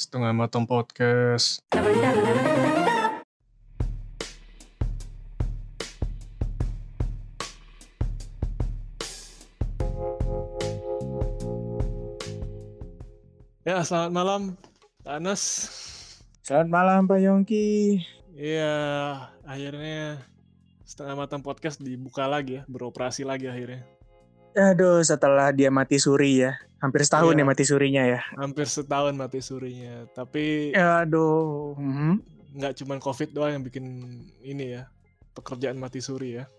Setengah Matang Podcast. Ya, selamat malam, Pak Anas. Selamat malam Pak Yongki. Iya, akhirnya Setengah Matang Podcast dibuka lagi ya, beroperasi lagi akhirnya. Aduh, setelah dia mati suri ya. Hampir setahun Iya. ya mati surinya ya. Hampir setahun mati surinya, tapi Aduh. mhm. nggak cuma COVID doang yang bikin ini ya, pekerjaan mati suri ya.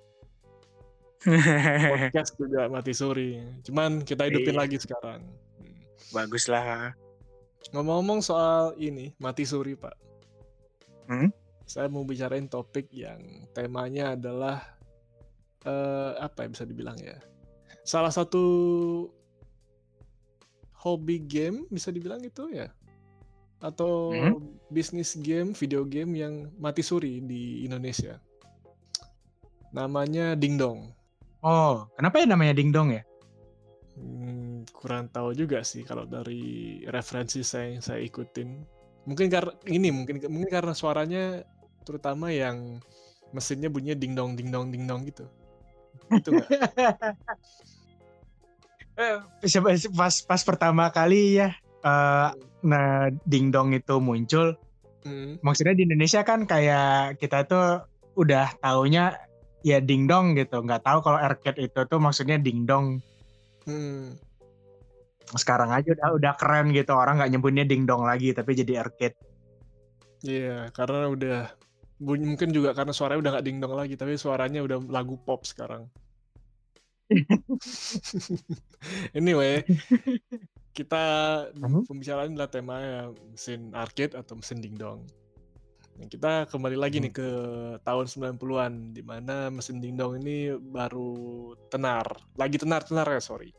Podcast juga mati suri. Cuman kita hidupin Iya. lagi sekarang. Hmm. Bagus lah. Ngomong-ngomong soal ini, mati suri, Pak. Hmm? Saya mau bicarain topik yang temanya adalah eh, apa ya bisa dibilang ya? Salah satu hobi game bisa dibilang itu ya? Atau Hmm? bisnis game, video game yang mati suri di Indonesia. Namanya Dingdong. Oh, kenapa ya namanya dingdong ya? Hmm, kurang tahu juga sih kalau dari referensi saya yang saya ikutin. Mungkin karena ini mungkin mungkin karena suaranya terutama yang mesinnya bunyinya ding dong ding dong ding dong gitu. Itu enggak? Eh, pas pas pertama kali ya eh nah dingdong itu muncul. Hmm, maksudnya di Indonesia kan kayak kita tuh udah taunya ya dingdong gitu. Nggak tahu kalau arcade itu tuh maksudnya dingdong hmm. sekarang aja udah udah keren gitu. Orang nggak nyebutnya dingdong lagi tapi jadi arcade Iya, karena udah bunyi mungkin juga karena suaranya udah nggak ding dong lagi, tapi suaranya udah lagu pop sekarang. anyway, kita pembicaraan adalah tema ya, mesin arcade atau mesin dingdong. Nah, kita kembali lagi nih ke tahun 90-an di mana mesin dingdong ini baru tenar. Lagi tenar-tenar ya, sorry.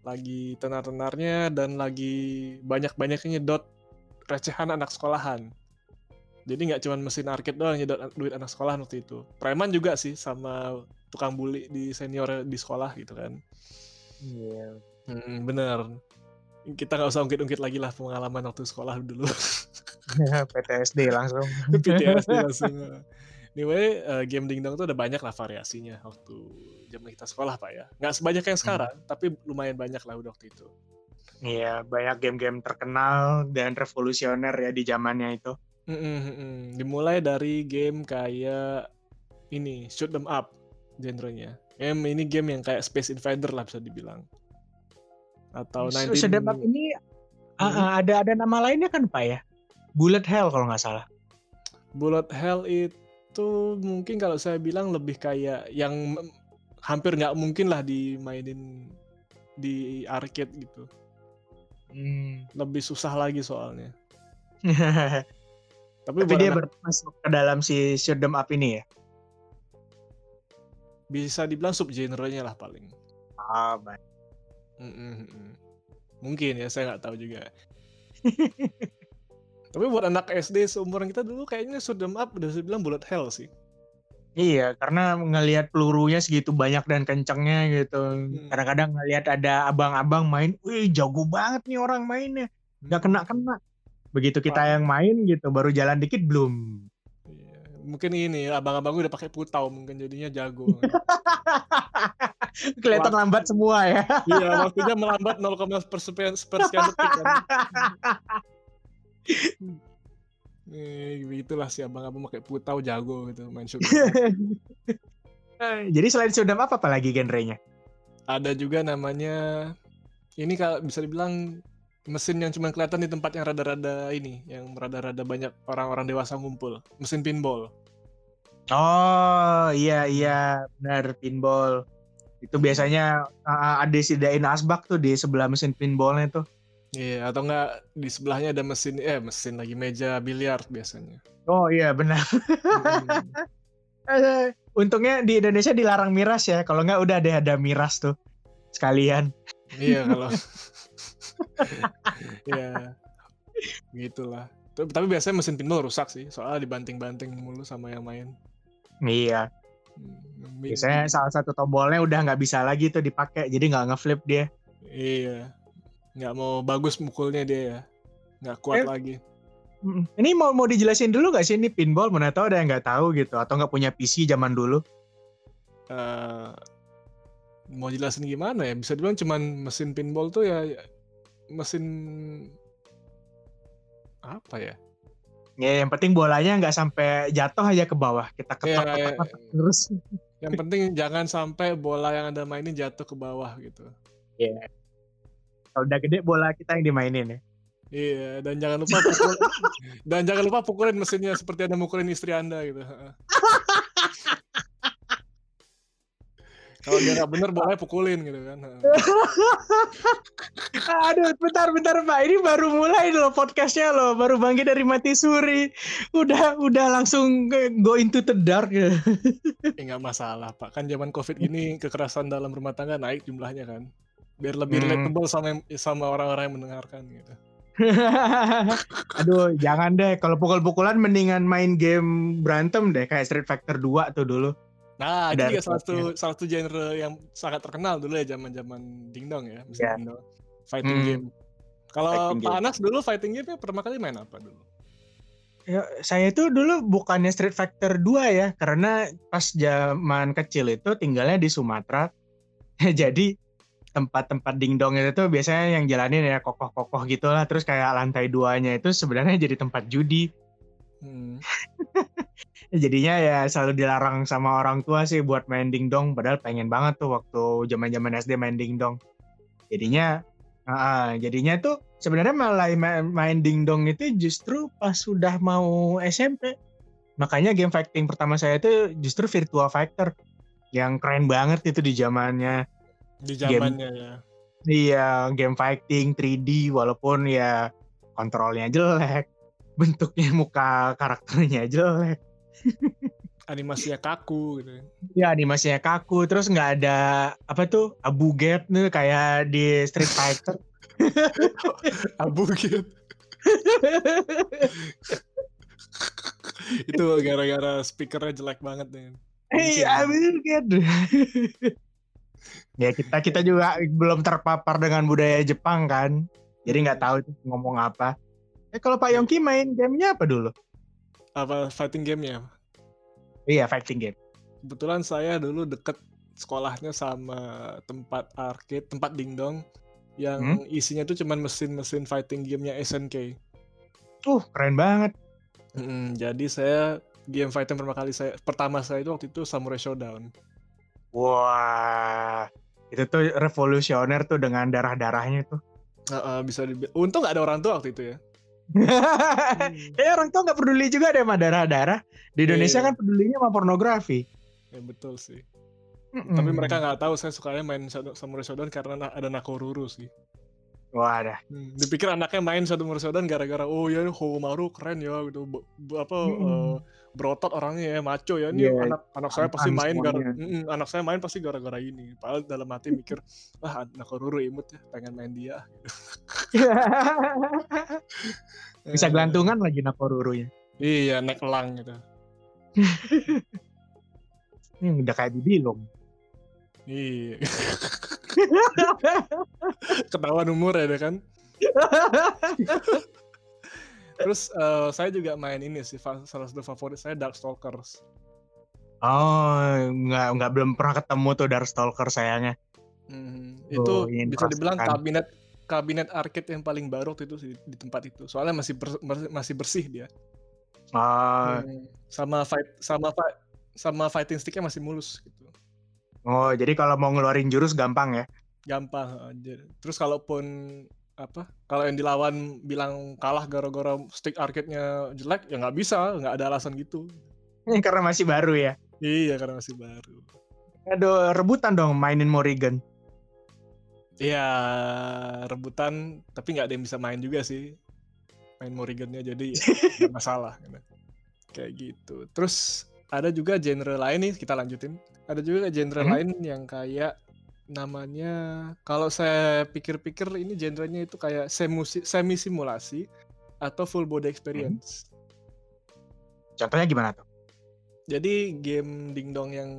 Lagi tenar-tenarnya dan lagi banyak-banyaknya nyedot recehan anak sekolahan. Jadi nggak cuma mesin arcade doang nyedot duit anak sekolahan waktu itu. Preman juga sih sama tukang bully di senior di sekolah gitu kan. Iya. Hmm, bener. Kita nggak usah ungkit-ungkit lagi lah pengalaman waktu sekolah dulu. PTSD langsung. PTSD langsung. Anyway, eh, game dingdong tuh ada banyak lah variasinya waktu zaman kita sekolah pak ya. Nggak sebanyak yang sekarang, tapi lumayan banyak lah udah waktu itu. Iya, banyak game-game terkenal dan revolusioner ya di zamannya itu. Dimulai dari game kayak ini shoot 'em up genrenya. Em ini game yang kayak Space Invader lah bisa dibilang. Atau 19 Sedap ini ah, Hmm. ah, ada ada nama lainnya kan Pak ya? Bullet Hell kalau nggak salah. Bullet Hell itu mungkin kalau saya bilang lebih kayak yang hampir nggak mungkin lah dimainin di arcade gitu. Hmm. Lebih susah lagi soalnya. Tapi, Tapi dia anak- masuk ke dalam si shoot 'em up ini ya. bisa dibilang subgenrenya lah paling. Ah, baik. Mungkin ya, saya nggak tahu juga. Tapi buat anak SD seumuran kita dulu kayaknya shoot 'em up udah bilang bullet hell sih. Iya, karena ngelihat pelurunya segitu banyak dan kencengnya gitu. Hmm. Kadang-kadang ngelihat ada abang-abang main, wih jago banget nih orang mainnya. Nggak kena-kena. Begitu kita Wah. yang main gitu, baru jalan dikit belum. Iya. Mungkin ini abang-abang udah pakai putau mungkin jadinya jago. Kelihatan Wah. lambat semua ya. Iya, waktunya melambat 0, sepersekian sepersekian detik kan. Eh, begitulah si abang-abang pakai putau jago gitu main shoot. Jadi selain 'em up apa lagi genrenya? Ada juga namanya ini kalau bisa dibilang mesin yang cuma kelihatan di tempat yang rada-rada ini, yang rada-rada banyak orang-orang dewasa ngumpul. Mesin pinball. Oh iya iya benar pinball. Itu biasanya uh, ada disediain asbak tuh di sebelah mesin pinballnya tuh. Iya, atau enggak di sebelahnya ada mesin eh mesin lagi meja biliar biasanya. Oh iya benar. Hmm. Untungnya di Indonesia dilarang miras ya. Kalau nggak udah deh ada miras tuh sekalian. Iya kalau Iya. Gitulah. Tapi, tapi biasanya mesin pinball rusak sih, soalnya dibanting-banting mulu sama yang main. Iya. Hmm, Biasanya salah satu tombolnya udah nggak bisa lagi tuh dipakai, jadi nggak ngeflip dia. Iya. Nggak mau bagus mukulnya dia ya. nggak kuat Eh. lagi. Ini mau mau dijelasin dulu gak sih ini pinball? Mana tahu ada yang nggak tahu gitu atau nggak punya PC zaman dulu. Eh, mau jelasin gimana ya? Bisa dibilang cuman mesin pinball tuh ya ya mesin apa ya? Ya yang penting bolanya nggak sampai jatuh aja ke bawah. Kita Ya, ketok ya, ketok terus. yang penting jangan sampai bola yang anda mainin jatuh ke bawah gitu. Kalau udah gede bola kita yang dimainin ya. Iya, dan jangan lupa pukul dan jangan lupa pukulin mesinnya seperti anda mukulin istri anda gitu. Kalau dia nggak bener bolanya pukulin gitu kan. Aduh, bentar, bentar Pak. Ini baru mulai loh podcastnya loh. Baru bangkit dari mati suri. Udah, udah langsung go into the dark ya. Ya nggak masalah pak, kan zaman covid ini kekerasan dalam rumah tangga naik jumlahnya kan, biar lebih Hmm. relatable sama sama orang-orang yang mendengarkan gitu. Aduh, jangan deh. Kalau pukul-pukulan mendingan main game berantem deh. Kayak Street Fighter 2 tuh dulu. Nah, Ada itu juga salah satu salah satu genre yang sangat terkenal dulu ya zaman-zaman dingdong ya, mesin Ya. dingdong. Fighting Hmm. game. Kalau Pak game. Anas dulu fighting game pertama kali main apa dulu? Ya, saya tuh dulu bukannya Street Fighter 2 ya. Karena pas zaman kecil itu tinggalnya di Sumatera. Jadi tempat-tempat dingdong itu tuh biasanya yang jalanin ya kokoh-kokoh gitu lah. Terus kayak lantai duanya itu sebenarnya jadi tempat judi. Hmm. Jadinya ya selalu dilarang sama orang tua sih buat main dingdong. Padahal pengen banget tuh waktu zaman-zaman SD main dingdong. Jadinya, ah, jadinya tuh sebenarnya malah main, main dingdong itu justru pas sudah mau SMP. Makanya game fighting pertama saya itu justru Virtua Fighter yang keren banget itu di zamannya. Di zamannya ya. Iya, game fighting 3D walaupun ya kontrolnya jelek, bentuknya muka karakternya jelek. Animasinya kaku gitu. Ya animasinya kaku, terus nggak ada apa tuh abu get nih kayak di Street Fighter. Abu gitu. itu gara-gara speakernya jelek banget nih. Hei, abu get. ya kita kita juga belum terpapar dengan budaya Jepang kan, jadi nggak tahu ngomong apa. Eh kalau Pak Yongki main gamenya apa dulu? Apa fighting gamenya? Iya fighting game. Kebetulan saya dulu deket sekolahnya sama tempat arcade, tempat dingdong yang isinya tuh cuman mesin-mesin fighting gamenya SNK. Tuh keren banget. Mm, jadi saya game fighting pertama kali saya pertama saya itu waktu itu Samurai Showdown. Wah, itu tuh revolusioner tuh dengan darah-darahnya tuh. Heeh, bisa dibi- Untung nggak ada orang tua waktu itu ya. Eh orang tua nggak peduli juga deh sama darah-darah. Di Indonesia Iya. kan pedulinya sama pornografi. Ya betul sih. Mm-mm. Tapi mereka nggak tahu saya sukanya main Samurai Showdown karena na- ada Nakoruru sih. Wah, dah. Hmm, dipikir anaknya main Samurai Showdown gara-gara oh ya Homaru keren ya gitu. Apa Mm-mm. eh, berotot orangnya ya maco ya ini Iya, anak anak saya pasti main gara. Mm-mm, anak saya main pasti gara-gara ini. Padahal dalam hati mikir ah Nakoruru imut ya pengen main dia. Bisa gelantungan lagi Nakorurunya. Iya naik elang gitu. Ini udah kayak bibilong. Iya. Ketahuan umur ya kan. Terus eh, saya juga main ini sih salah satu favorit saya Darkstalkers. oh, nggak nggak belum pernah ketemu tuh Darkstalker sayangnya. Hmm, Oh, itu ingin bisa dibilang kabinet kabinet arcade yang paling baru waktu itu sih di tempat itu. Soalnya masih ber- masih bersih dia. Oh, Hmm, sama fight sama fight sama fighting sticknya masih mulus gitu. oh, jadi kalau mau ngeluarin jurus gampang ya. Gampang. Terus kalaupun apa? Kalau yang dilawan bilang kalah gara-gara stick arcade-nya jelek, ya nggak bisa, nggak ada alasan gitu. Karena masih baru ya. Iya, karena masih baru. Aduh, rebutan dong mainin Morrigan. Iya, rebutan, tapi nggak ada yang bisa main juga sih. Main Morrigan-nya jadi nggak masalah. gitu. Kayak gitu. Terus ada juga genre lain nih, kita lanjutin. Ada juga genre Hmm. lain yang kayak namanya kalau saya pikir-pikir ini genrenya itu kayak semi semi simulasi atau full body experience. Contohnya gimana tuh? Jadi game dingdong yang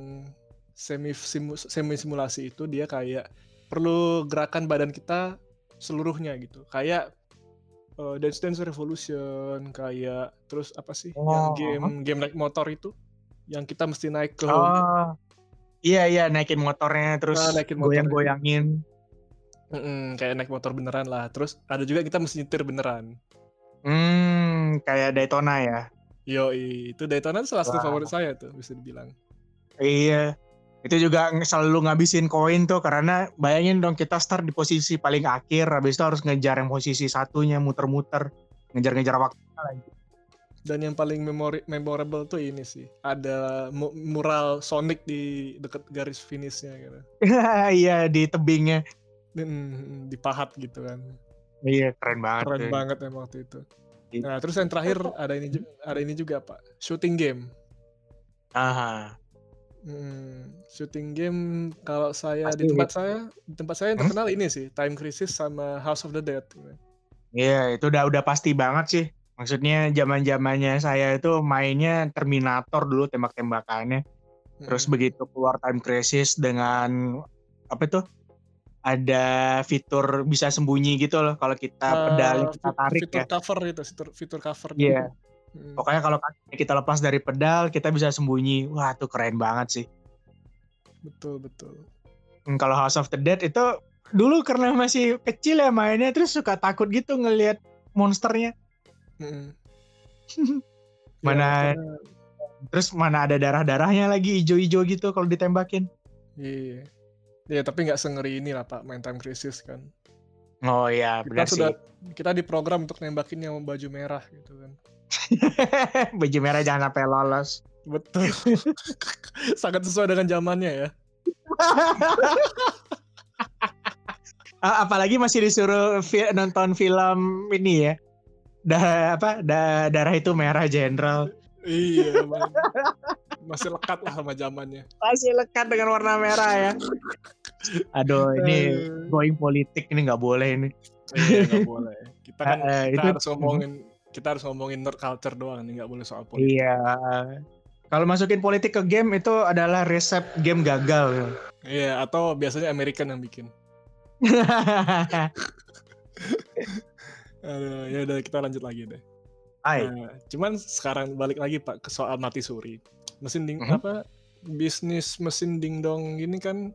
semi simu- semi simulasi itu dia kayak perlu gerakan badan kita seluruhnya gitu. Kayak uh, Dance Dance Revolution kayak terus apa sih Oh, yang game game naik motor itu yang kita mesti naik ke Oh. Iya iya naikin motornya terus Nah, naikin motornya. goyang-goyangin. Mm-mm, kayak naik motor beneran lah. Terus ada juga kita mesti nyetir beneran. Hmm, kayak Daytona ya. Yo, itu Daytona tuh salah satu favorit saya tuh bisa dibilang. Iya. Itu juga selalu ngabisin koin tuh karena bayangin dong kita start di posisi paling akhir habis itu harus ngejar yang posisi satunya muter-muter ngejar-ngejar waktu lagi. Dan yang paling memori memorable tuh ini sih. Ada mu- mural Sonic di deket garis finishnya gitu. Iya di tebingnya. Dan dipahat gitu kan. Iya keren banget. Keren tuh. banget emang waktu itu. Iya. Nah, terus yang terakhir ada ini ada ini juga, Pak. Shooting game. Aha. Hmm, shooting game kalau saya Pasti di tempat saya, di tempat saya yang Hmm? terkenal ini sih, Time Crisis sama House of the Dead. Iya itu udah udah pasti banget sih. Maksudnya zaman zamannya saya itu mainnya Terminator dulu tembak-tembakannya. Terus Mm-mm. begitu keluar Time Crisis dengan apa tuh? Ada fitur bisa sembunyi gitu loh kalau kita Eh, pedalnya kita tarik fitur ya. cover itu, fitur fitur cover. Iya. Hmm, Pokoknya kalau kaki kita lepas dari pedal kita bisa sembunyi. Wah, tuh keren banget sih. betul betul. Hmm, Kalau House of the Dead itu dulu karena masih kecil ya mainnya terus suka takut gitu ngelihat monsternya. Mm-mm. Mana- Ya, karena- Terus mana ada darah-darahnya lagi ijo-ijo gitu kalau ditembakin. iya. Iya, tapi nggak sengeri ini lah Pak, main Time Crisis kan. Oh iya, Kita benar sudah sih. kita diprogram untuk nembakin yang baju merah gitu kan. Baju merah jangan sampai lolos. Betul. Sangat sesuai dengan zamannya ya. Apalagi masih disuruh nonton film ini ya. Da, apa da, darah itu merah jenderal. Iya, Bang. masih lekat lah sama zamannya. Masih lekat dengan warna merah ya. Aduh, ini going politik ini nggak boleh ini. iya, nggak boleh. Kita kan Eh, kita itu harus ngomongin kita harus ngomongin nerd culture doang nih, nggak boleh soal politik. Iya. Kalau masukin politik ke game itu adalah resep game gagal. Iya, atau biasanya American yang bikin. Aduh, ya udah kita lanjut lagi deh. Hai. Nah, cuman sekarang balik lagi Pak ke soal mati suri. Mesin ding Mhm. apa bisnis mesin dingdong gini kan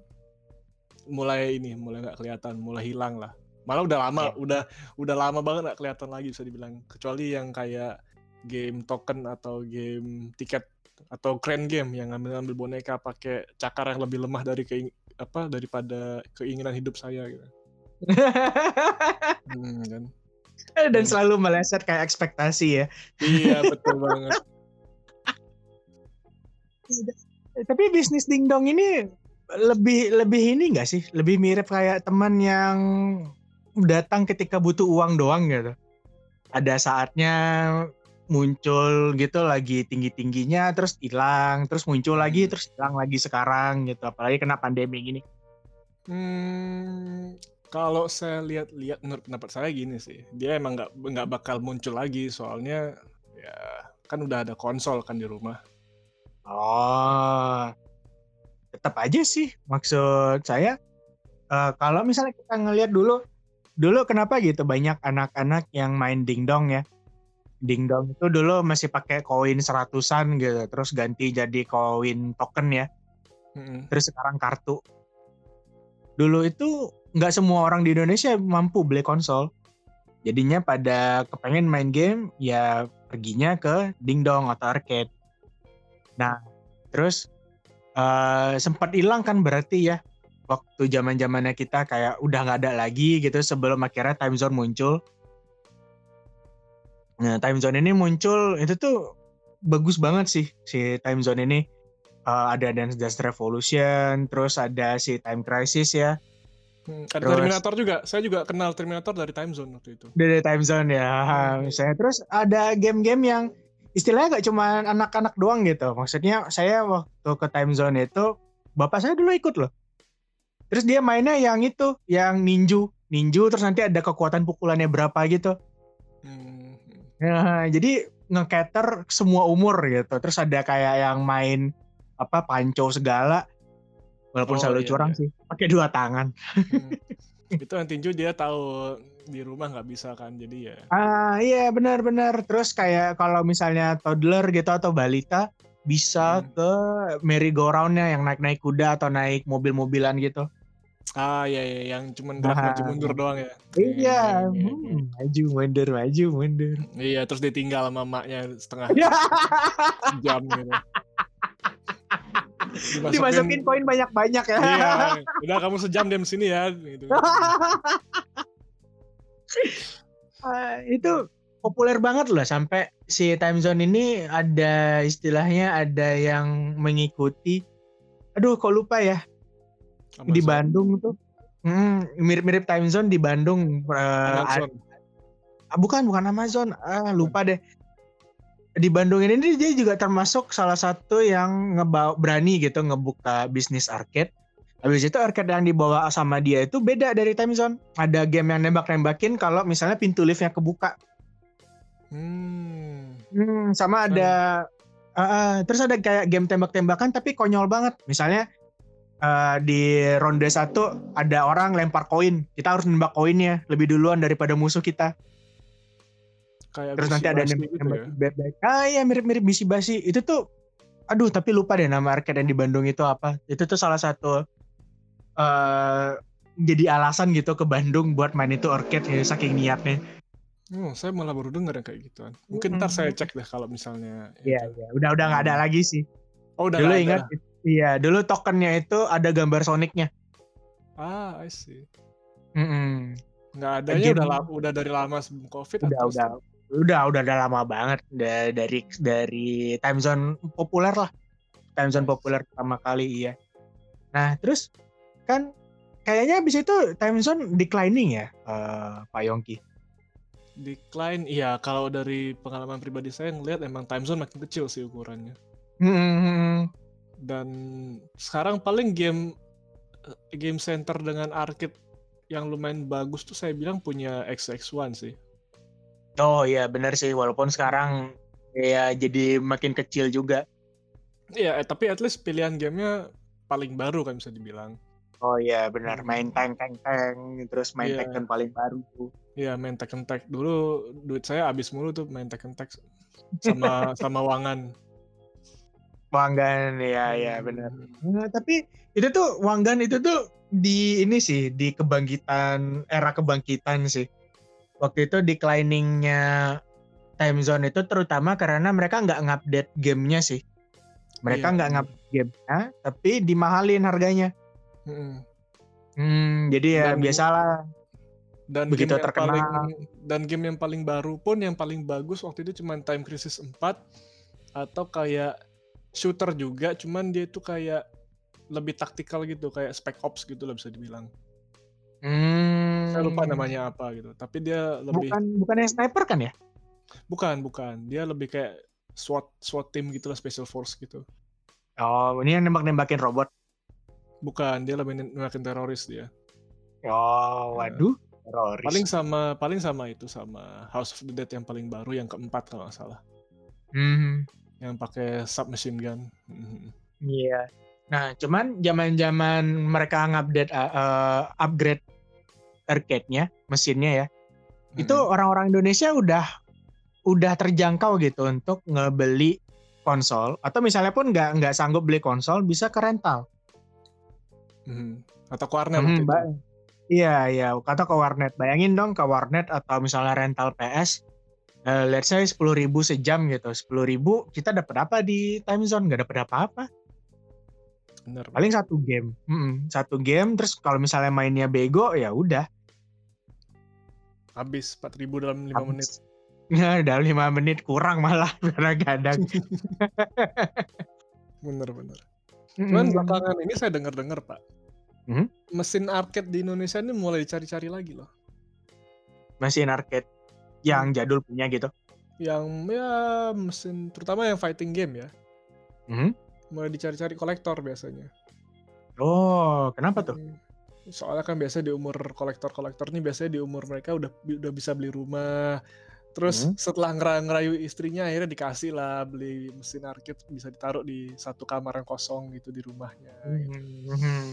mulai ini mulai nggak kelihatan, mulai hilang lah. Malah udah lama, Iya. udah udah lama banget nggak kelihatan lagi bisa dibilang. Kecuali yang kayak game token atau game tiket atau grand game yang ngambil-ngambil boneka pakai cakar yang lebih lemah dari keing apa daripada keinginan hidup saya gitu. Hmm, kan. Dan selalu meleset kayak ekspektasi ya. Iya betul banget. Tapi bisnis dingdong ini lebih lebih ini enggak sih? Lebih mirip kayak teman yang datang ketika butuh uang doang gitu. Ada saatnya muncul gitu lagi tinggi-tingginya terus hilang, terus muncul lagi Hmm. terus hilang lagi sekarang gitu. Apalagi kena pandemi gini. Hmm, kalau saya lihat-lihat menurut pendapat saya gini sih, dia emang nggak nggak bakal muncul lagi soalnya ya kan udah ada konsol kan di rumah. Oh. Tetap aja sih maksud saya eh, kalau misalnya kita ngelihat dulu dulu kenapa gitu banyak anak-anak yang main dingdong ya. Dingdong itu dulu masih pakai koin seratusan gitu, terus ganti jadi koin token ya, Mm-mm. terus sekarang kartu. Dulu itu nggak semua orang di Indonesia mampu beli konsol. Jadinya pada kepengen main game ya perginya ke dingdong atau arcade. Nah, terus eh, sempat hilang kan berarti ya waktu zaman zamannya kita kayak udah nggak ada lagi gitu sebelum akhirnya time zone muncul. Nah, time zone ini muncul itu tuh bagus banget sih si time zone ini. Eh, ada Dance Dance Revolution, terus ada si Time Crisis ya. Hmm, Ada Terus- Terminator juga. Saya juga kenal Terminator dari Time Zone waktu itu. Dari time zone ya, Hmm. misalnya terus ada game-game yang istilahnya gak cuma anak-anak doang gitu. Maksudnya saya waktu ke time zone itu bapak saya dulu ikut loh. Terus dia mainnya yang itu, yang ninju, ninju terus nanti ada kekuatan pukulannya berapa gitu. Hmm, Nah, jadi nge-cater semua umur gitu. Terus ada kayak yang main apa panco segala. Walaupun Oh, selalu iya, curang iya. sih, pakai dua tangan. hmm. itu yang tinju dia tahu di rumah nggak bisa kan jadi ya Ah iya benar-benar. Terus kayak kalau misalnya toddler gitu atau balita bisa Hmm. ke merry-go-round-nya yang naik-naik kuda atau naik mobil-mobilan gitu. ah ya ya yang cuman gerak maju Nah. mundur doang ya Iya, Iya, iya, hmm, maju mundur, maju mundur. iya terus ditinggal sama maknya setengah jam gitu Dimasukin koin banyak-banyak ya. iya udah kamu sejam diam sini ya gitu Ah, itu populer banget loh sampai si time zone ini ada istilahnya ada yang mengikuti. Aduh, kok lupa ya di Amazon. Bandung tuh. Hmm, mirip-mirip time zone di Bandung. eh, Amazon. Ah, bukan bukan Amazon ah lupa deh di Bandung ini dia juga termasuk salah satu yang ngebawa berani gitu ngebuka bisnis arcade. Habis itu arcade yang dibawa sama dia itu beda dari time zone. Ada game yang nembak-nembakin kalau misalnya pintu liftnya kebuka. Hmm. Hmm, sama ada ah, terus ada kayak game tembak-tembakan tapi konyol banget. Misalnya eh, di ronde satu ada orang lempar koin. Kita harus nembak koinnya lebih duluan daripada musuh kita Kayak terus nanti ada nembak gitu ya. bebek ah iya mirip-mirip bisi basi itu tuh aduh tapi lupa deh nama arcade yang di Bandung itu apa itu tuh salah satu eh jadi alasan gitu ke Bandung buat main itu arcade ya, saking niatnya Oh, saya malah baru dengar yang kayak gituan. Mungkin ntar saya Mm. cek deh kalau misalnya. iya iya udah udah nggak ada lagi sih Oh, udah dulu nggak ada. ingat iya dulu tokennya itu ada gambar Sonicnya Ah, I see. Mm-mm. Nggak adanya Game- udah udah dari lama sebelum COVID udah atau udah udah udah udah lama banget udah dari dari time zone populer lah time zone populer pertama kali iya nah terus kan kayaknya abis itu time zone declining ya eh, Pak Yongki decline? Iya, kalau dari pengalaman pribadi saya ngelihat emang time zone makin kecil sih ukurannya. Hmm, Dan sekarang paling game eh, game center dengan arcade yang lumayan bagus tuh saya bilang punya XX1 sih. Oh iya benar sih walaupun sekarang ya jadi makin kecil juga Iya, eh, tapi at least pilihan gamenya paling baru kan bisa dibilang. oh iya benar Hmm. main tank tank tank terus main Iya. Tekken paling baru tuh Iya main Tekken Tag dulu duit saya habis mulu tuh main Tekken Tag sama sama Wangan. Wanggan ya ya benar Nah, tapi itu tuh Wanggan itu tuh di ini sih di kebangkitan era kebangkitan sih. Waktu itu decliningnya time zone itu terutama karena mereka nggak ngupdate gamenya sih. Mereka Iya. nggak ngupdate gamenya, tapi dimahalin harganya. Mm-mm. Hmm, jadi ya Dan- biasalah. Dan Begitu game yang terkenal. paling dan game yang paling baru pun yang paling bagus waktu itu cuman Time Crisis 4 atau kayak shooter juga cuman dia itu kayak lebih taktikal gitu kayak Spec Ops gitu lah bisa dibilang. Hmm, Saya lupa namanya apa gitu. Tapi dia lebih Bukan bukan yang sniper kan ya? bukan bukan. Dia lebih kayak SWAT SWAT team gitu lah Special Force gitu. Oh, ini yang nembak-nembakin robot. Bukan, dia lebih nembakin teroris dia. Oh, waduh. Teroris. Paling sama paling sama itu sama House of the Dead yang paling baru yang keempat kalau nggak salah. Hmm. Yang pakai submachine gun. Mhm. Iya. Nah, cuman zaman-zaman mereka ngupdate uh, uh, upgrade arcade-nya, mesinnya ya. Itu Mhm. orang-orang Indonesia udah udah terjangkau gitu untuk ngebeli konsol atau misalnya pun nggak nggak sanggup beli konsol bisa ke rental. Mhm. Atau ke warnet Hmm, itu. Iya, iya, kata ke warnet. Bayangin dong ke warnet atau misalnya rental PS eh, let's say 10.000 sejam gitu. 10.000 kita dapat apa di time zone? Nggak dapat apa-apa. Bener. paling satu game Mm-mm, satu game terus kalau misalnya mainnya bego ya udah Habis 4000 dalam 5 menit. habis. ya dalam lima menit kurang malah kadang-kadang Bener bener. Cuman Mm-mm. belakangan ini saya dengar-dengar, Pak. Mhm. Mesin arcade di Indonesia ini mulai dicari-cari lagi loh. mesin arcade yang jadul punya gitu Yang ya mesin terutama yang fighting game ya. Mhm. Mulai dicari-cari kolektor biasanya. oh kenapa tuh Hmm. Soalnya kan biasa di umur kolektor-kolektor nih biasanya di umur mereka udah udah bisa beli rumah. Terus Hmm. setelah ngera- ngerayu istrinya akhirnya dikasih lah beli mesin arcade bisa ditaruh di satu kamar yang kosong gitu di rumahnya. gitu. Mhm.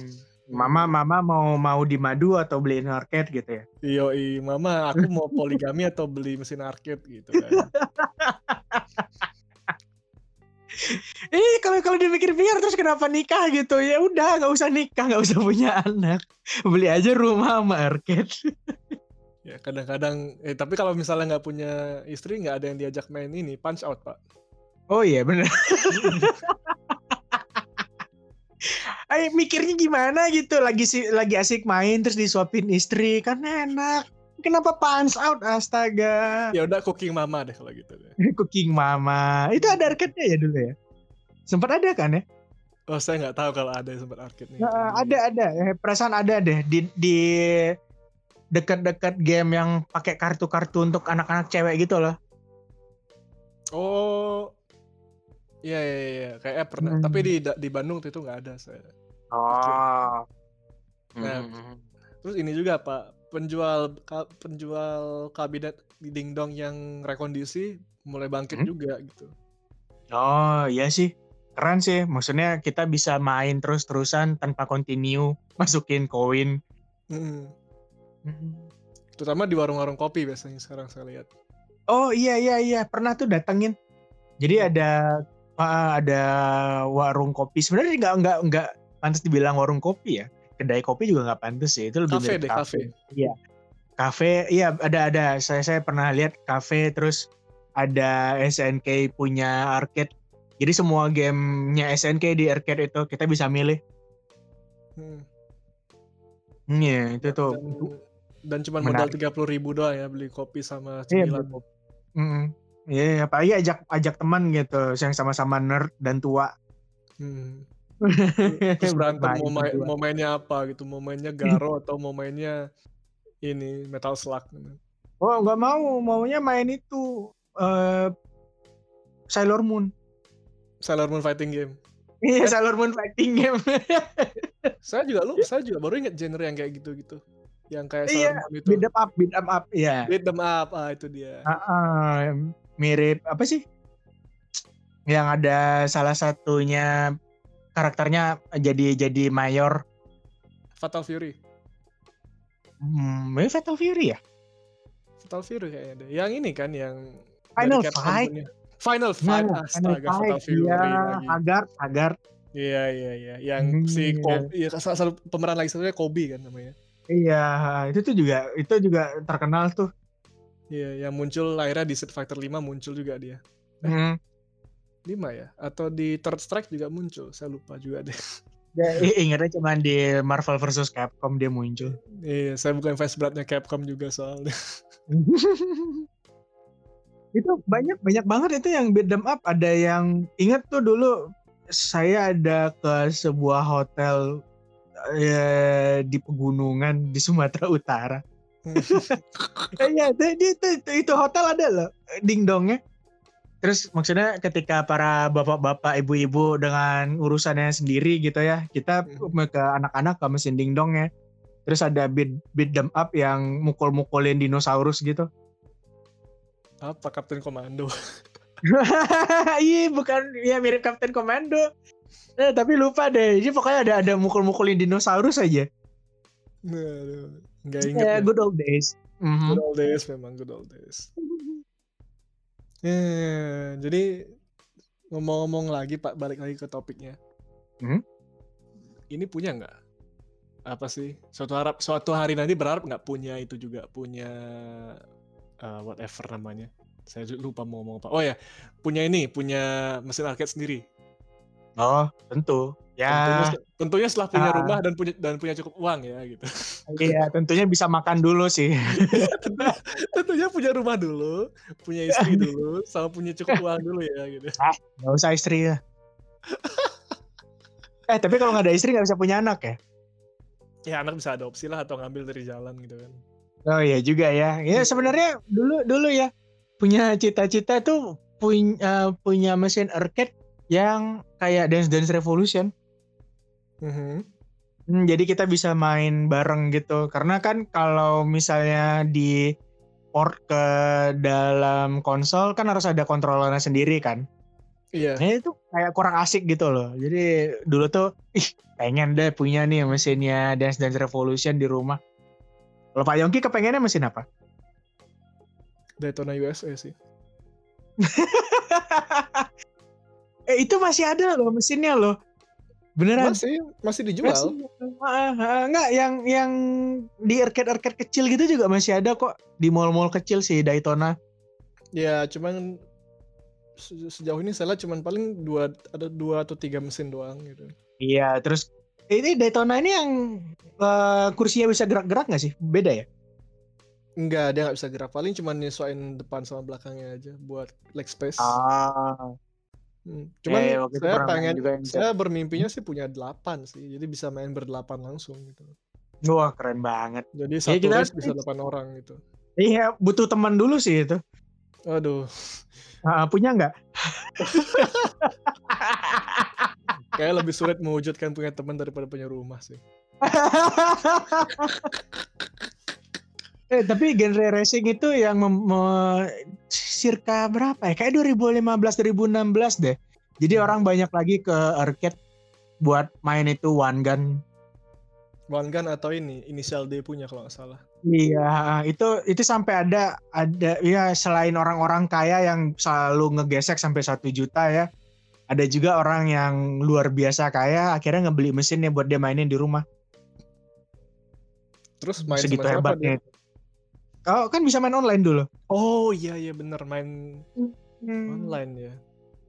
Mama mama mau mau di madu atau beliin arcade gitu ya? Yoi, mama aku mau poligami atau beli mesin arcade gitu kan. Eh kalau kalau dipikir-pikir terus kenapa nikah gitu ya udah nggak usah nikah nggak usah punya anak beli aja rumah sama arcade. ya kadang-kadang eh tapi kalau misalnya nggak punya istri nggak ada yang diajak main ini punch out pak. Oh iya benar. Ayo mikirnya gimana gitu lagi sih lagi asik main terus disuapin istri kan enak. Kenapa punch out astaga? Ya udah cooking mama deh kalau gitu deh. cooking mama. Itu ada arcade-nya ya dulu ya? Sempat ada kan ya? Oh saya nggak tahu kalau ada sempat arcade nih. Nah, ada ada. Eh, perasaan ada deh di di dekat-dekat game yang pakai kartu-kartu untuk anak-anak cewek gitu loh. Oh, Iya iya iya kayak pernah. Hmm. Tapi di di Bandung itu nggak ada saya. Oh. Nah, hmm. terus ini juga Pak penjual ka, penjual kabinet di dingdong yang rekondisi mulai bangkit hmm? juga gitu. Oh iya sih keren sih. Maksudnya kita bisa main terus terusan tanpa continue masukin koin. Hmm. Hmm. Terutama di warung-warung kopi biasanya sekarang saya lihat. Oh iya iya iya pernah tuh datengin. Jadi hmm. ada ada warung kopi sebenarnya nggak nggak nggak pantas dibilang warung kopi ya kedai kopi juga nggak pantas sih itu lebih kafe deh kafe iya kafe iya ada ada saya saya pernah lihat kafe terus ada SNK punya arcade jadi semua gamenya SNK di arcade itu kita bisa milih hmm. Iya, itu tuh. Dan, dan cuma modal tiga puluh ribu doang ya beli kopi sama iya, cemilan. Iya, mm Iya, yeah, apalagi ajak ajak teman gitu yang sama-sama nerd dan tua. Hmm. Terus berantem mau, main, mau mainnya apa gitu, mau mainnya Garo atau mau mainnya ini Metal Slug. Gitu. Oh nggak mau, maunya main itu uh, Sailor Moon. Sailor Moon fighting game. Iya Sailor Moon fighting game. saya juga lu, saya juga baru inget genre yang kayak gitu-gitu yang kayak iya, itu. Beat them up, beat them up, ya. Beat them up, ah itu dia. Uh, uh, mirip apa sih? Yang ada salah satunya karakternya jadi jadi mayor. Fatal Fury. Hmm, ini Fatal Fury ya? Fatal Fury kayaknya deh. Yang ini kan yang Final Fight. Final Fight, nah, astaga Final Fatal Fury ya, lagi. Agar, agar. Iya iya iya, yang hmm, si Kobe, iya. ya, salah pemeran lagi satunya Kobe kan namanya. Iya, itu tuh juga itu juga terkenal tuh. Iya, yang muncul akhirnya di Street Fighter 5 muncul juga dia. Hmm. 5 ya? Atau di Third Strike juga muncul, saya lupa juga deh. Ya, ingatnya cuma di Marvel versus Capcom dia muncul. Iya, saya bukan fans beratnya Capcom juga soalnya. itu banyak banyak banget itu yang beat them up. Ada yang ingat tuh dulu saya ada ke sebuah hotel ya, di pegunungan di Sumatera Utara. Iya, itu, itu, itu, itu hotel ada loh dingdongnya. Terus maksudnya ketika para bapak-bapak, ibu-ibu dengan urusannya sendiri gitu ya, kita hmm. ke anak-anak ke mesin dingdong ya. Terus ada beat beat them up yang mukul-mukulin dinosaurus gitu. Apa Kapten Komando? iya bukan ya mirip Kapten Komando. Eh, tapi lupa deh. Ini pokoknya ada ada mukul-mukulin dinosaurus aja. Nah, Enggak inget. Yeah, ya. good old days. Mm-hmm. Good old days memang good old days. yeah, jadi ngomong-ngomong lagi Pak, balik lagi ke topiknya. Hmm? Ini punya nggak? Apa sih? Suatu harap suatu hari nanti berharap nggak punya itu juga punya uh, whatever namanya. Saya lupa mau ngomong apa. Oh ya, punya ini, punya mesin arcade sendiri. Oh, tentu. Ya. Tentunya, tentunya setelah punya uh, rumah dan punya dan punya cukup uang ya gitu. Iya, tentunya bisa makan dulu sih. tentunya, tentunya punya rumah dulu, punya istri dulu, sama punya cukup uang dulu ya gitu. Ah, nggak usah istri ya. eh, tapi kalau nggak ada istri nggak bisa punya anak ya? Ya anak bisa adopsi lah atau ngambil dari jalan gitu kan. Oh iya juga ya. Ya sebenarnya dulu dulu ya punya cita-cita tuh punya uh, punya mesin arcade yang kayak Dance Dance Revolution. Mm-hmm. Hmm, jadi kita bisa main bareng gitu. Karena kan kalau misalnya di port ke dalam konsol kan harus ada kontrolernya sendiri kan. Iya. Nah itu kayak kurang asik gitu loh. Jadi dulu tuh ih pengen deh punya nih mesinnya Dance Dance Revolution di rumah. Kalau Pak Yongki kepengennya mesin apa? Daytona USA sih. eh itu masih ada loh mesinnya loh. Beneran? Masih masih dijual. Masih, uh, uh, enggak yang yang di arcade-arcade kecil gitu juga masih ada kok di mall-mall kecil sih Daytona. Ya, cuman sejauh ini saya cuman paling dua ada dua atau tiga mesin doang gitu. Iya, terus ini Daytona ini yang uh, kursinya bisa gerak-gerak nggak sih? Beda ya? Enggak, dia nggak bisa gerak. Paling cuma nyesuaiin depan sama belakangnya aja buat leg space. Ah. Hmm. Cuman eh, saya pengen juga saya bermimpinya sih punya delapan sih, jadi bisa main berdelapan langsung gitu. Wah keren banget. Jadi ya, satu race bisa delapan orang gitu. Iya butuh teman dulu sih itu. Aduh. Uh, punya nggak? Kayak lebih sulit mewujudkan punya teman daripada punya rumah sih. eh tapi genre racing itu yang circa berapa ya? Kayak 2015 2016 deh. Jadi hmm. orang banyak lagi ke arcade buat main itu one gun. One gun atau ini inisial D punya kalau nggak salah. Iya, itu itu sampai ada ada ya selain orang-orang kaya yang selalu ngegesek sampai satu juta ya. Ada juga orang yang luar biasa kaya akhirnya ngebeli mesinnya buat dia mainin di rumah. Terus main segitu hebatnya. Dia? Oh, kan bisa main online dulu. Oh iya iya bener main hmm. online ya.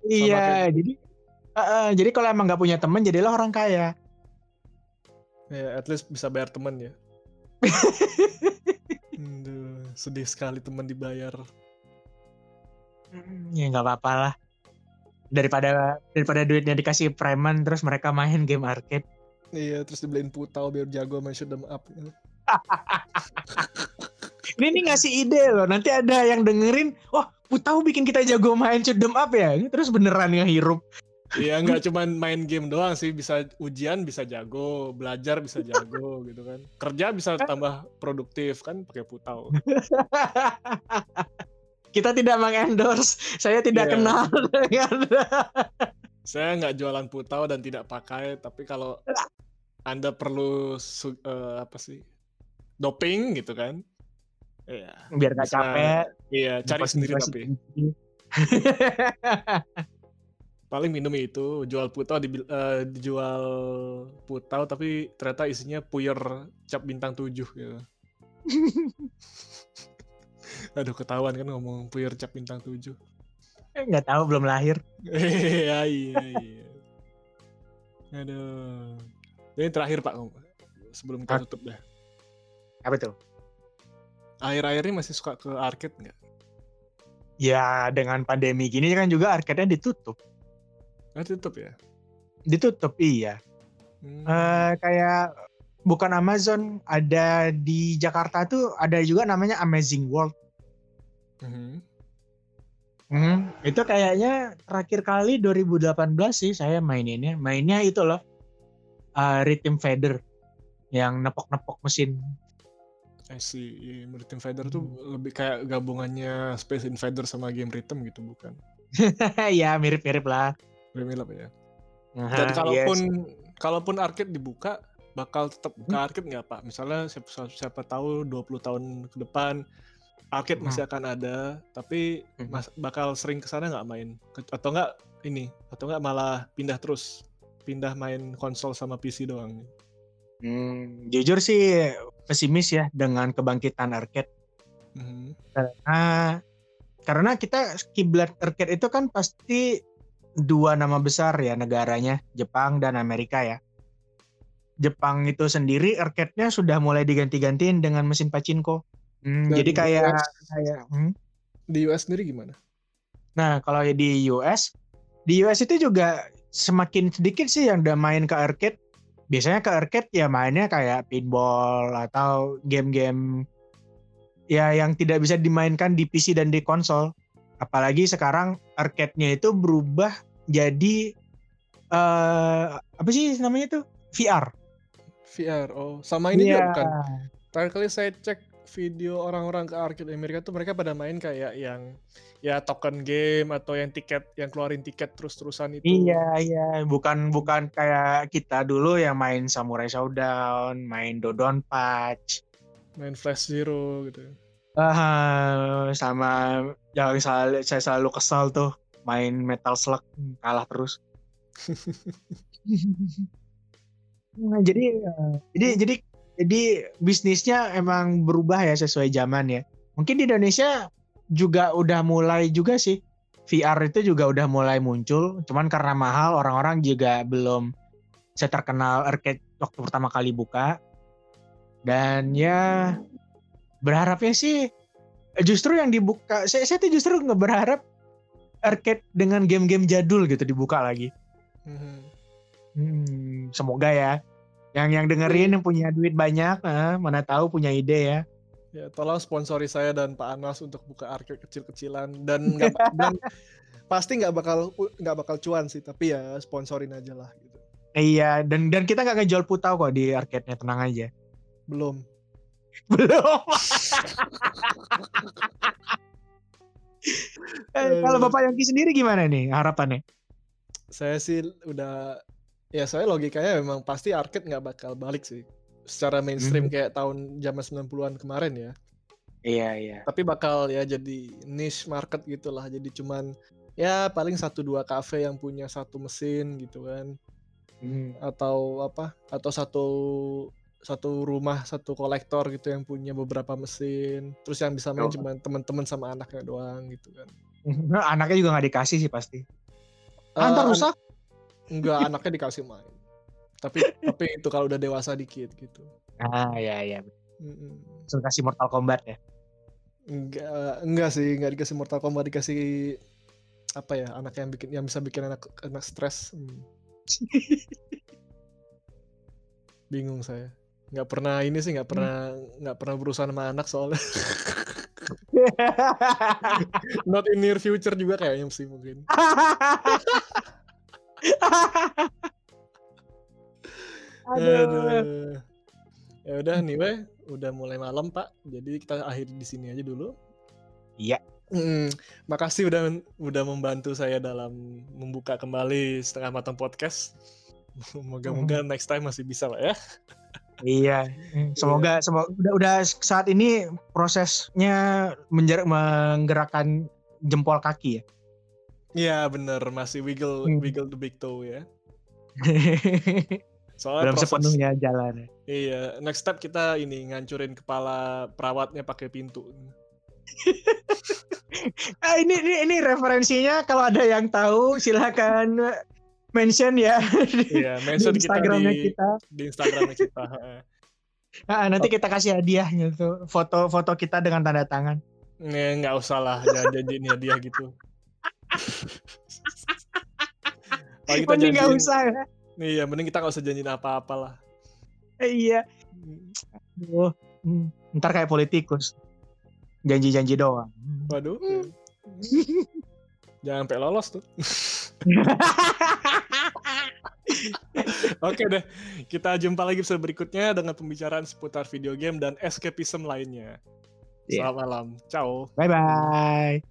Iya, jadi uh, uh, jadi kalau emang nggak punya temen jadilah orang kaya. Ya, at least bisa bayar temen ya. Duh, sedih sekali teman dibayar. Hmm, ya nggak apa-apa lah. Daripada daripada duitnya dikasih preman terus mereka main game arcade. Iya, terus dibeliin putau biar jago main shoot them up. ini nih ngasih ide loh. Nanti ada yang dengerin, wah Putau bikin kita jago main shoot them up ya. Ini terus beneran hirup. Iya nggak cuma main game doang sih, bisa ujian bisa jago, belajar bisa jago gitu kan. Kerja bisa tambah produktif kan pakai Putau. Kita tidak mengendorse, saya tidak yeah. kenal dengan. saya nggak jualan Putau dan tidak pakai, tapi kalau anda perlu uh, apa sih doping gitu kan? Iya. Biar gak capek. Iya, cari sendiri tapi. Paling minum itu jual putau di, uh, dijual putau tapi ternyata isinya puyer cap bintang tujuh gitu. Aduh ketahuan kan ngomong puyer cap bintang tujuh. Eh, nggak tahu belum lahir. Iya iya iya. Aduh. Ini terakhir Pak sebelum kita tutup dah. Apa tuh? Akhir-akhir ini masih suka ke arcade nggak? Ya dengan pandemi gini kan juga arcade-nya ditutup. Ah, ditutup ya? Ditutup iya. Hmm. Uh, kayak bukan Amazon ada di Jakarta tuh ada juga namanya Amazing World. Hmm. Hmm, itu kayaknya terakhir kali 2018 sih saya maininnya. Mainnya itu loh. Uh, Rhythm Fader yang nepok-nepok mesin I see. Yeah, Rhythm Fighter tuh lebih kayak gabungannya Space Invader sama game Rhythm gitu bukan? ya mirip-mirip lah. Mirip-mirip ya. Aha, Dan kalaupun yes. kalaupun arcade dibuka bakal tetap buka hmm. arcade nggak pak? Misalnya siapa, siapa tahu 20 tahun ke depan arcade hmm. masih akan ada, tapi hmm. mas, bakal sering ke sana nggak main? Atau nggak ini? Atau nggak malah pindah terus? Pindah main konsol sama PC doang? Hmm, jujur sih pesimis ya dengan kebangkitan arcade. Hmm. Karena karena kita kiblat arcade itu kan pasti dua nama besar ya negaranya, Jepang dan Amerika ya. Jepang itu sendiri arcade-nya sudah mulai diganti-gantiin dengan mesin pachinko. Hmm, jadi kayak US, kayak hmm? di US sendiri gimana? Nah, kalau di US di US itu juga semakin sedikit sih yang udah main ke arcade biasanya ke arcade ya mainnya kayak pinball atau game-game ya yang tidak bisa dimainkan di PC dan di konsol. Apalagi sekarang arcade-nya itu berubah jadi uh, apa sih namanya tuh VR. VR. Oh, sama ini yeah. juga bukan. Terakhir kali saya cek video orang-orang ke arcade Amerika tuh mereka pada main kayak yang ya token game atau yang tiket yang keluarin tiket terus-terusan itu. Iya, iya, bukan bukan kayak kita dulu yang main Samurai Showdown, main Dodon Patch, main Flash Zero gitu. Ah, sama yang selalu, saya selalu kesal tuh main Metal Slug kalah terus. nah, jadi eh, jadi jadi jadi bisnisnya emang berubah ya sesuai zaman ya. Mungkin di Indonesia juga udah mulai juga sih. VR itu juga udah mulai muncul. Cuman karena mahal orang-orang juga belum terkenal. Arcade waktu pertama kali buka. Dan ya berharapnya sih justru yang dibuka saya, saya tuh justru nggak berharap arcade dengan game-game jadul gitu dibuka lagi. Hmm. Hmm, semoga ya yang yang dengerin yang punya duit banyak eh, mana tahu punya ide ya Ya, tolong sponsori saya dan Pak Anas untuk buka arcade kecil-kecilan dan dan pasti nggak bakal nggak bakal cuan sih, tapi ya sponsorin aja lah gitu. Iya, dan dan kita nggak ngejual putau kok di arcade-nya, tenang aja. Belum. Belum. eh, kalau Bapak Yongki sendiri gimana nih harapannya? Saya sih udah ya saya logikanya memang pasti arcade nggak bakal balik sih secara mainstream hmm. kayak tahun zaman 90-an kemarin ya. Iya, iya. Tapi bakal ya jadi niche market gitulah. Jadi cuman ya paling satu dua cafe yang punya satu mesin gitu kan. Hmm. Atau apa? Atau satu satu rumah satu kolektor gitu yang punya beberapa mesin. Terus yang bisa main oh. cuma teman-teman sama anaknya doang gitu kan. Anaknya juga nggak dikasih sih pasti. Uh, Antar rusak? Enggak, anaknya dikasih main. Tapi tapi itu kalau udah dewasa dikit gitu. Ah ya ya mm so, kasih Mortal Kombat ya? Enggak enggak sih enggak dikasih Mortal Kombat dikasih apa ya anak yang bikin yang bisa bikin anak anak stres. Hmm. bingung saya. Nggak pernah ini sih nggak pernah nggak pernah berusaha sama anak soalnya. Not in near future juga kayaknya sih mungkin Aduh. Ya udah nih weh, udah mulai malam Pak. Jadi kita akhiri di sini aja dulu. Iya. Hmm, makasih udah udah membantu saya dalam membuka kembali setengah matang podcast. Moga-moga next time masih bisa Pak ya. Iya, semoga iya. semoga udah udah saat ini prosesnya menjer menggerakkan jempol kaki ya. Iya bener masih wiggle hmm. wiggle the big toe ya. Soalnya Belum proses, sepenuhnya jalan. Iya, next step kita ini ngancurin kepala perawatnya pakai pintu. ah, ini, ini ini referensinya kalau ada yang tahu silakan mention ya. Iya, mention di Instagramnya kita di, kita. Di Instagramnya kita. ah, nanti kita kasih hadiahnya tuh foto-foto kita dengan tanda tangan. Nggak, nggak usah lah, jangan janjiin hadiah gitu. Mending nggak usah ya. Iya, mending kita nggak usah janjiin apa-apa lah. Eh, iya. Oh, hmm. ntar kayak politikus. Janji-janji doang. Waduh. Jangan sampai lolos tuh. Oke deh, kita jumpa lagi episode berikutnya dengan pembicaraan seputar video game dan escapism lainnya. Yeah. Selamat malam. Ciao. Bye bye.